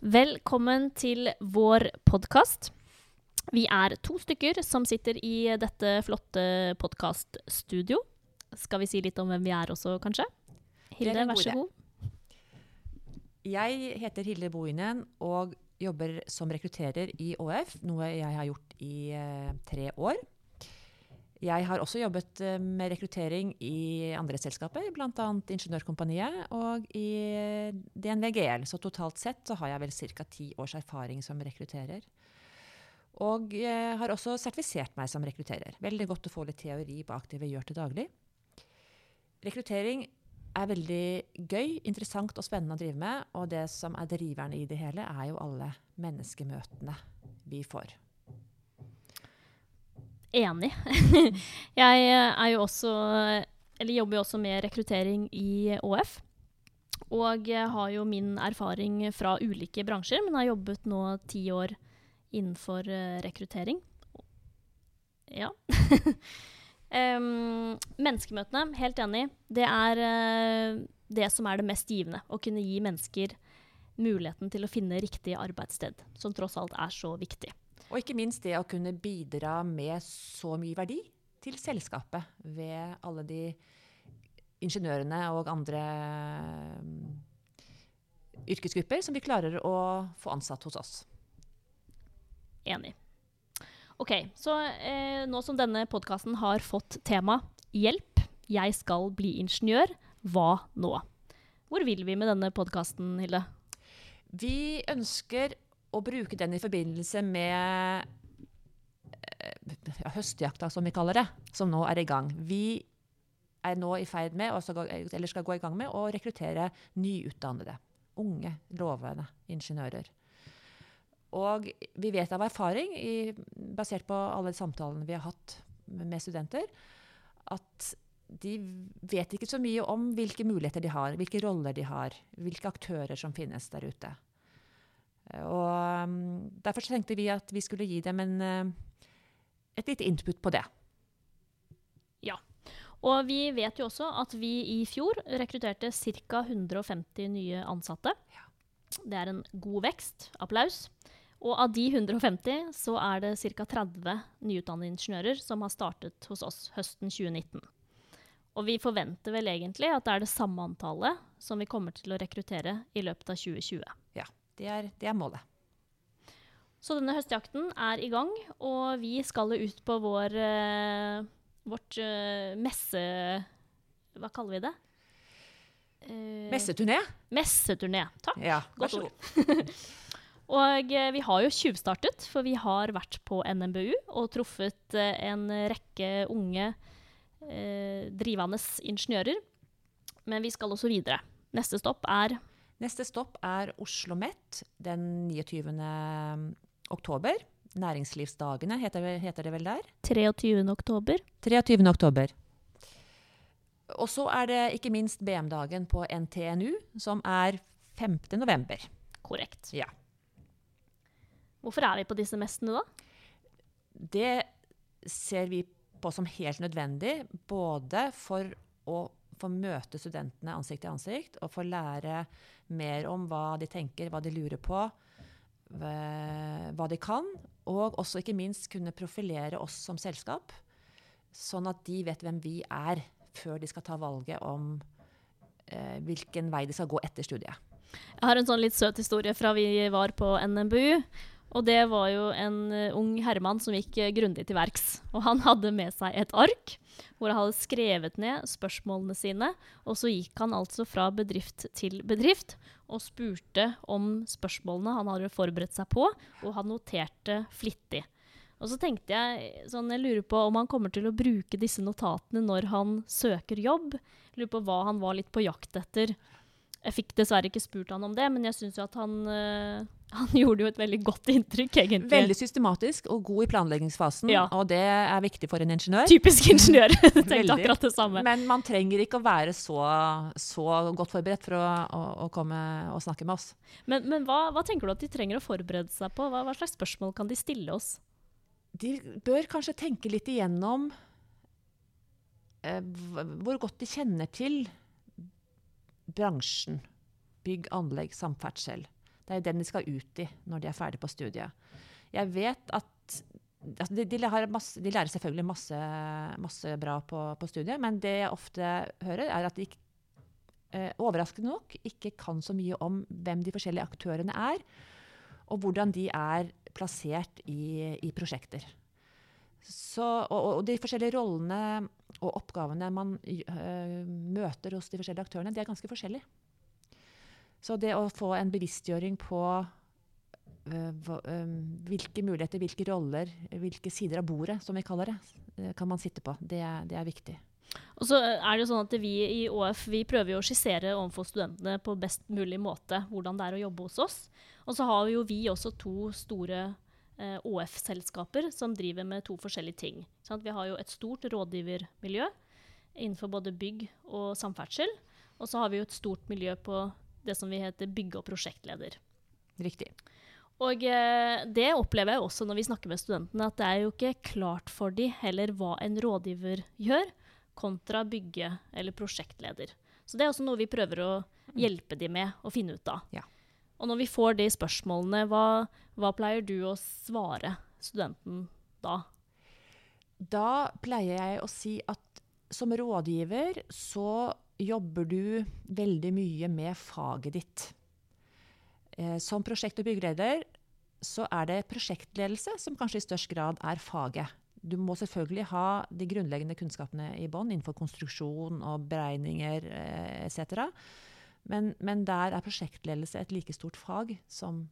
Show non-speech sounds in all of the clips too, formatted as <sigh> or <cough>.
Velkommen til vår podkast. Vi er to stykker som sitter i dette flotte podkaststudio. Skal vi si litt om hvem vi er også, kanskje? Hilde, vær så god. Jeg heter Hilde Bohinen og jobber som rekrutterer i ÅF, noe jeg har gjort i eh, tre år. Jeg har også jobbet eh, med rekruttering i andre selskaper, bl.a. Ingeniørkompaniet og i DNV GL. Så totalt sett så har jeg vel ca. ti års erfaring som rekrutterer. Og har også sertifisert meg som rekrutterer. Veldig godt å få litt teori bak det vi gjør til daglig. Rekruttering er veldig gøy, interessant og spennende å drive med. Og det som er driveren i det hele, er jo alle menneskemøtene vi får. Enig. <laughs> jeg er jo også Eller jobber jo også med rekruttering i ÅF. Og har jo min erfaring fra ulike bransjer, men har jobbet nå ti år innenfor eh, rekruttering. Ja. <laughs> Um, menneskemøtene, helt enig. Det er uh, det som er det mest givende. Å kunne gi mennesker muligheten til å finne riktig arbeidssted, som tross alt er så viktig. Og ikke minst det å kunne bidra med så mye verdi til selskapet ved alle de ingeniørene og andre um, yrkesgrupper som vi klarer å få ansatt hos oss. Enig. Ok, så eh, nå som denne podkasten har fått tema 'Hjelp, jeg skal bli ingeniør', hva nå? Hvor vil vi med denne podkasten, Hilde? Vi ønsker å bruke den i forbindelse med ja, høstjakta, som vi kaller det, som nå er i gang. Vi er nå i ferd med, eller skal gå i gang med, å rekruttere nyutdannede, unge, lovende ingeniører. Og vi vet av erfaring, i, basert på alle samtalene vi har hatt med studenter, at de vet ikke så mye om hvilke muligheter de har, hvilke roller de har, hvilke aktører som finnes der ute. Og um, Derfor tenkte vi at vi skulle gi dem en, uh, et lite input på det. Ja. Og vi vet jo også at vi i fjor rekrutterte ca. 150 nye ansatte. Ja. Det er en god vekst. Applaus. Og av de 150 så er det ca. 30 nyutdannede ingeniører som har startet hos oss høsten 2019. Og vi forventer vel egentlig at det er det samme antallet som vi kommer til å rekruttere i løpet av 2020. Det er, det er målet. Så denne høstjakten er i gang, og vi skal ut på vår, uh, vårt uh, messe... Hva kaller vi det? Uh, messeturné. Messeturné. Takk. Ja, Godt ord. <laughs> <laughs> Og eh, vi har jo tjuvstartet, for vi har vært på NMBU og truffet eh, en rekke unge eh, drivende ingeniører. Men vi skal også videre. Neste stopp er Neste stopp er Oslo OsloMet den 29. Mm, oktober. Næringslivsdagene heter, heter det vel der? 23. oktober. 23. oktober. Og så er det ikke minst BM-dagen på NTNU, som er 5. november. Korrekt. Ja. Hvorfor er vi på disse mestene da? Det ser vi på som helt nødvendig, både for å få møte studentene ansikt til ansikt og få lære mer om hva de tenker, hva de lurer på, hva de kan. Og også ikke minst kunne profilere oss som selskap, sånn at de vet hvem vi er, før de skal ta valget om eh, hvilken vei de skal gå etter studiet. Jeg har en sånn litt søt historie fra vi var på NMBU. Og det var jo en uh, ung herremann som gikk uh, grundig til verks. Og han hadde med seg et ark hvor han hadde skrevet ned spørsmålene sine. Og så gikk han altså fra bedrift til bedrift og spurte om spørsmålene han hadde forberedt seg på, og han noterte flittig. Og så tenkte jeg sånn, jeg lurer på om han kommer til å bruke disse notatene når han søker jobb. Jeg lurer på hva han var litt på jakt etter. Jeg fikk dessverre ikke spurt han om det, men jeg syns jo at han uh, han <laughs> gjorde jo et veldig godt inntrykk, egentlig. Veldig systematisk og god i planleggingsfasen. Ja. Og det er viktig for en ingeniør. Typisk ingeniør. <laughs> Tenkte akkurat det samme. Men man trenger ikke å være så, så godt forberedt for å, å, å, komme og snakke med oss. Men, men hva, hva, tenker du at de trenger å forberede seg på? Hva, hva, slags spørsmål kan de stille oss? De bør kanskje tenke litt igjennom eh, hvor godt de kjenner til bransjen. Bygg, anlegg, samferdsel Det er jo den de skal ut i når de er ferdig på studiet. Jeg vet at altså de, de, masse, de, lærer selvfølgelig masse, masse bra på, på, studiet, men det jeg ofte hører, er at de eh, overraskende nok ikke kan så mye om hvem de forskjellige aktørene er, og hvordan de er plassert i, i prosjekter. Så, og, og, de forskjellige rollene og oppgavene man øh, møter hos de forskjellige aktørene, de er ganske forskjellige. Så det å få en bevisstgjøring på øh, øh, hvilke muligheter, hvilke roller, hvilke sider av bordet, som vi kaller det, kan man sitte på, det, det er viktig. Og så er det jo sånn at Vi i ÅF vi prøver jo å skissere overfor studentene på best mulig måte hvordan det er å jobbe hos oss. Og så har jo vi også to store eh, ÅF-selskaper som driver med to forskjellige ting. Sånn vi har jo et stort rådgivermiljø innenfor både bygg og samferdsel. Og så har vi jo et stort miljø på det som vi heter bygge- og prosjektleder. Riktig. Og eh, det opplever jeg også når vi snakker med studentene, at det er jo ikke klart for de heller hva en rådgiver gjør, kontra bygge- eller prosjektleder. Så det er også noe vi prøver å hjelpe de med å finne ut av. Ja. Og når vi får de spørsmålene, hva, hva pleier du å svare studenten da? Da pleier jeg å si at som rådgiver så jobber du veldig mye med faget ditt. Eh, som prosjekt- og byggeleder så er det prosjektledelse som kanskje i størst grad er faget. Du må selvfølgelig ha de grunnleggende kunnskapene i bånn innenfor konstruksjon og beregninger eh, etc. Men, men, der er prosjektledelse et like stort fag som,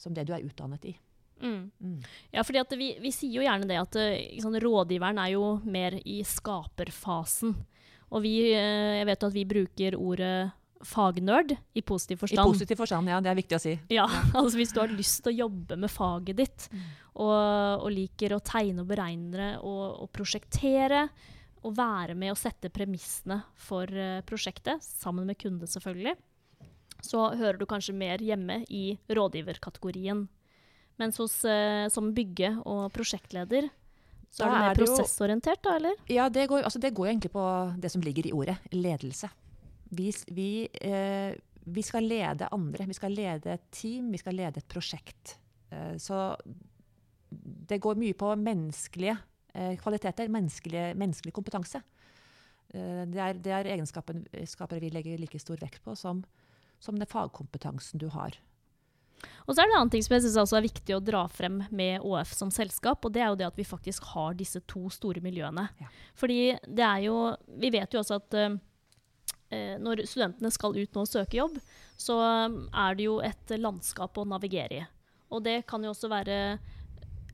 som det du er utdannet i. Mm. Mm. Ja, fordi vi, vi, sier jo gjerne det at liksom, rådgiveren er jo mer i skaperfasen. Og vi, eh, jeg vet at vi bruker ordet fagnerd i positiv forstand. I positiv forstand, ja. Det er viktig å si. Ja, <laughs> altså Hvis du har lyst til å jobbe med faget ditt, mm. og, og, liker å tegne og beregne og, og prosjektere, og være med å sette premissene for uh, prosjektet, sammen med kunde selvfølgelig, så hører du kanskje mer hjemme i rådgiverkategorien. Mens hos, uh, som bygge- og prosjektleder så da er du mer prosessorientert, da, eller? Ja, det går, altså det går egentlig på det som ligger i ordet ledelse. Vi, vi, eh, vi skal lede andre. Vi skal lede et team, vi skal lede et prosjekt. så det går mye på menneskelige Eh, kvaliteter. Menneskelig, menneskelig kompetanse. Eh, det er, det er, egenskaper vi legger like stor vekt på som, som den fagkompetansen du har. Og så er det en annen ting som jeg synes er viktig å dra frem med ÅF som selskap, og det er jo det at vi faktisk har disse to store miljøene. Ja. Fordi det er jo Vi vet jo også at uh, når studentene skal ut nå og søke jobb, så er det jo et landskap å navigere i. Og det kan jo også være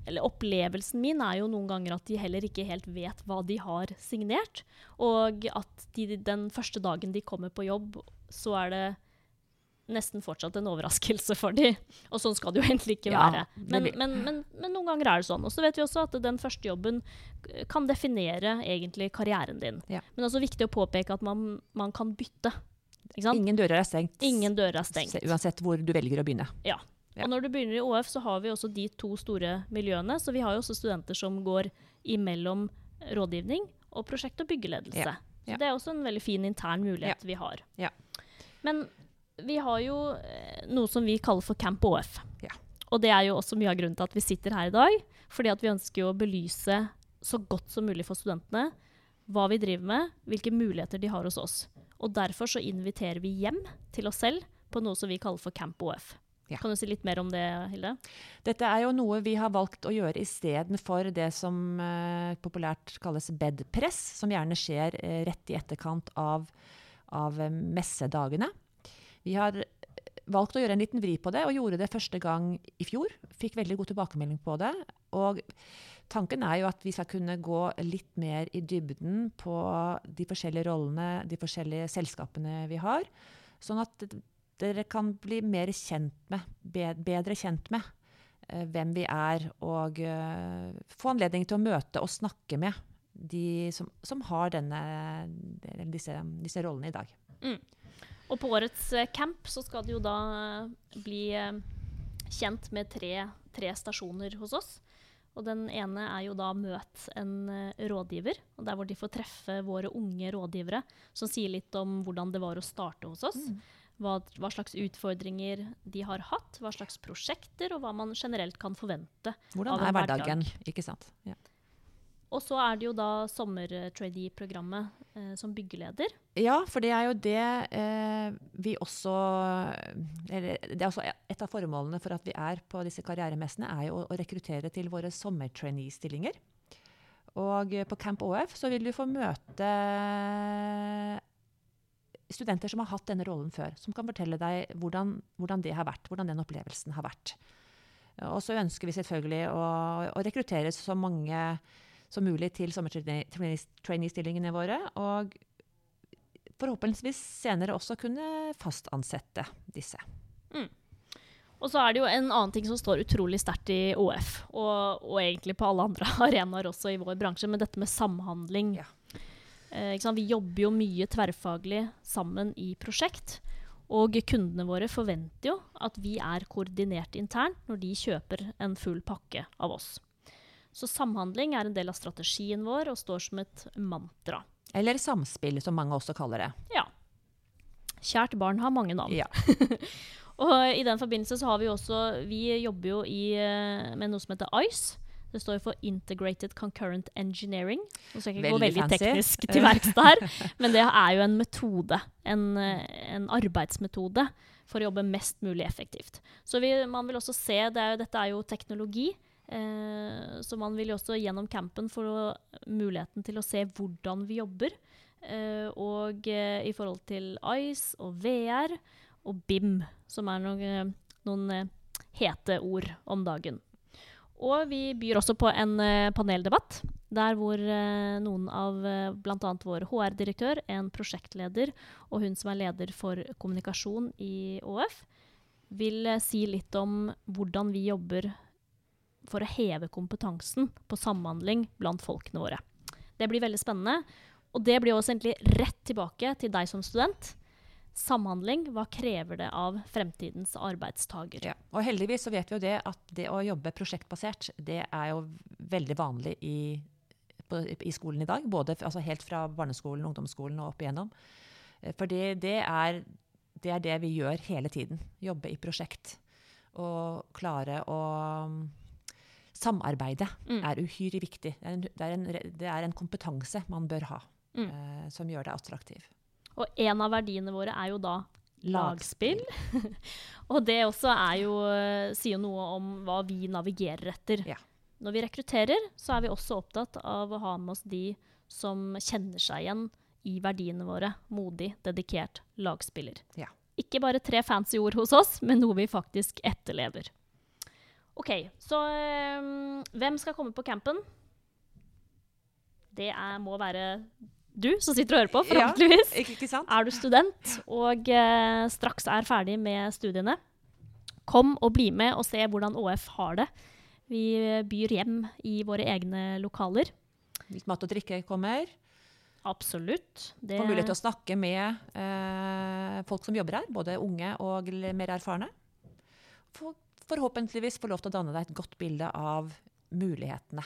eller opplevelsen min er jo noen ganger at de heller ikke helt vet hva de har signert. Og at de, den første dagen de kommer på jobb, så er det nesten fortsatt en overraskelse for dem. Og sånn skal det jo egentlig ikke ja, være. Men, men, men, men, noen ganger er det sånn. Og så vet vi også at den første jobben kan definere egentlig karrieren din. Ja. Men det er også viktig å påpeke at man, man kan bytte. Ingen dører er stengt. Ingen dører er stengt. Uansett hvor du velger å begynne. Ja. Ja. Og når du begynner i ÅF, så har vi også de to store miljøene. Så vi har jo også studenter som går imellom rådgivning og prosjekt- og byggeledelse. Ja. Ja. Så det er også en veldig fin intern mulighet vi har. Men vi har jo eh, noe som vi kaller for Camp ÅF. Og det er jo også mye av grunnen til at vi sitter her i dag. Fordi at vi ønsker å belyse så godt som mulig for studentene hva vi driver med, hvilke muligheter de har hos oss. Og derfor så inviterer vi hjem til oss selv på noe som vi kaller for Camp OF. Ja. Kan du si litt mer om det, Hilde? Dette er jo noe vi har valgt å gjøre istedenfor det som eh, populært kalles bedpress, som gjerne skjer eh, rett i etterkant av, av messedagene. Vi har valgt å gjøre en liten vri på det, og gjorde det første gang i fjor. Fikk veldig god tilbakemelding på det. Og tanken er jo at vi skal kunne gå litt mer i dybden på de forskjellige rollene, de forskjellige selskapene vi har. Sånn at dere kan bli mer kjent med, bedre kjent med uh, hvem vi er, og uh, få anledning til å møte og snakke med de som, som har denne, disse, disse, rollene i dag. Mm. Og på årets uh, camp så skal det jo da bli kjent med tre, tre, stasjoner hos oss. Og den ene er jo da Møt en rådgiver, og der hvor de får treffe våre unge rådgivere som sier litt om hvordan det var å starte hos oss. Mm. hva, hva slags utfordringer de har hatt, hva slags prosjekter, og hva man generelt kan forvente. Hvordan er hverdagen? hverdag. Ikke sant? Ja. Og så er det jo da sommertrainee-programmet eh, som byggeleder. Ja, for det er jo det eh, vi også eller, Det er også et av formålene for at vi er på disse karrieremessene, er jo å, å rekruttere til våre sommertrainee-stillinger. Og på Camp OF så vil du få møte studenter som har hatt denne rollen før. Som kan fortelle deg hvordan, hvordan det har vært, hvordan den opplevelsen har vært. Og så ønsker vi selvfølgelig å, å rekruttere så mange som mulig til sommertrainee-stillingene våre. Og forhåpentligvis senere også kunne fastansette disse. Og så er det jo en annen ting som står utrolig sterkt i ÅF, og, og egentlig på alle andre <laughs> arenaer også i vår bransje, men dette med samhandling. Ja. Eh? Vi jobber jo mye tverrfaglig sammen i prosjekt. Og kundene våre forventer jo at vi er koordinert internt når de kjøper en full pakke av oss. Så samhandling er en del av strategien vår og står som et mantra. Eller samspill, som mange også kaller det. Ja. Kjært barn har mange navn. Ja. <laughs> Og i den forbindelse så har vi også Vi jobber jo i, eh, med noe som heter ICE. Det står for Integrated Concurrent Engineering. Nå skal jeg ikke gå Veldig veldig fancy. teknisk til verks der, <laughs> men det er jo en metode. En, eh, en arbeidsmetode for å jobbe mest mulig effektivt. Så vi, man vil også se det er, jo- Dette er jo teknologi. Eh, så man vil jo også gjennom campen få muligheten til å se hvordan vi jobber. Eh, og eh, i forhold til ICE og VR og BIM, som er noen, noen eh, hete ord om dagen. Og vi byr også på en eh, paneldebatt, der hvor eh, noen av uh, bl.a. vår HR-direktør, en prosjektleder og hun som er leder for kommunikasjon i ÅF, vil eh, si litt om hvordan vi jobber for å heve kompetansen på samhandling blant folkene våre. Det blir veldig spennende. Og det blir også egentlig rett tilbake til deg som student. Samhandling, hva krever det av fremtidens arbeidstaker? Ja. Heldigvis så vet vi jo det at det å jobbe prosjektbasert, det er jo veldig vanlig i, på, i skolen i dag. Både altså helt fra barneskolen, ungdomsskolen og opp igjennom. Eh, For det, det, er, det er det vi gjør hele tiden. Jobbe i prosjekt. Og klare å mm, Samarbeide Mm. er uhyre viktig. Det er en, det er en, det er en kompetanse man bør ha, Mm. eh, som gjør det attraktiv. Og en av verdiene våre er jo da Lagspill. lagspill. <laughs> og det også er jo, eh, sier noe om hva vi navigerer etter. Ja. Når vi rekrutterer, så er vi også opptatt av å ha med oss de som kjenner seg igjen i verdiene våre. Modig, dedikert lagspiller. Ja. Ikke bare tre fancy ord hos oss, men noe vi faktisk etterlever. OK, så um, hvem skal komme på campen? Det er, må være du som sitter og hører på, Ja. forhåpentligvis. Ikke, ikke sant? Er du student og uh, straks er ferdig med studiene, kom og bli med og se hvordan ÅF har det. Vi byr hjem i våre egne lokaler. Litt mat og drikke kommer. Absolutt. Det, Få mulighet til å snakke med eh, folk som jobber her, både unge og mer erfarne. For, forhåpentligvis få lov til å danne deg et godt bilde av mulighetene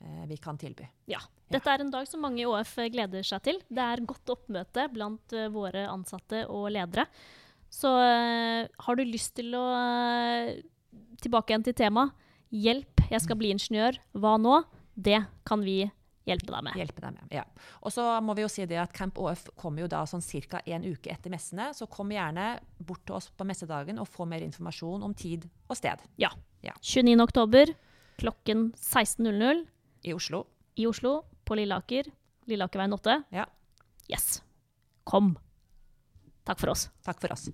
eh, vi kan tilby. ja. Dette er en dag som mange i ÅF gleder seg til. Det er godt oppmøte blant eh, våre ansatte og ledere. Så eh, har du lyst til å Tilbake igjen til temaet. Hjelp, jeg skal bli ingeniør. Hva nå? Det kan vi hjelpe deg med. Hjelpe deg med. Ja. Og så må vi jo si det at Camp ÅF kommer jo da sånn ca. en uke etter messene. Så kom gjerne bort til oss på messedagen og få mer informasjon om tid og sted Ja. 29. oktober klokken 16.00 i Oslo. i Oslo, på Lilleaker. Lilleakerveien 8. Ja. Yes. Kom. Takk for oss. Takk for oss.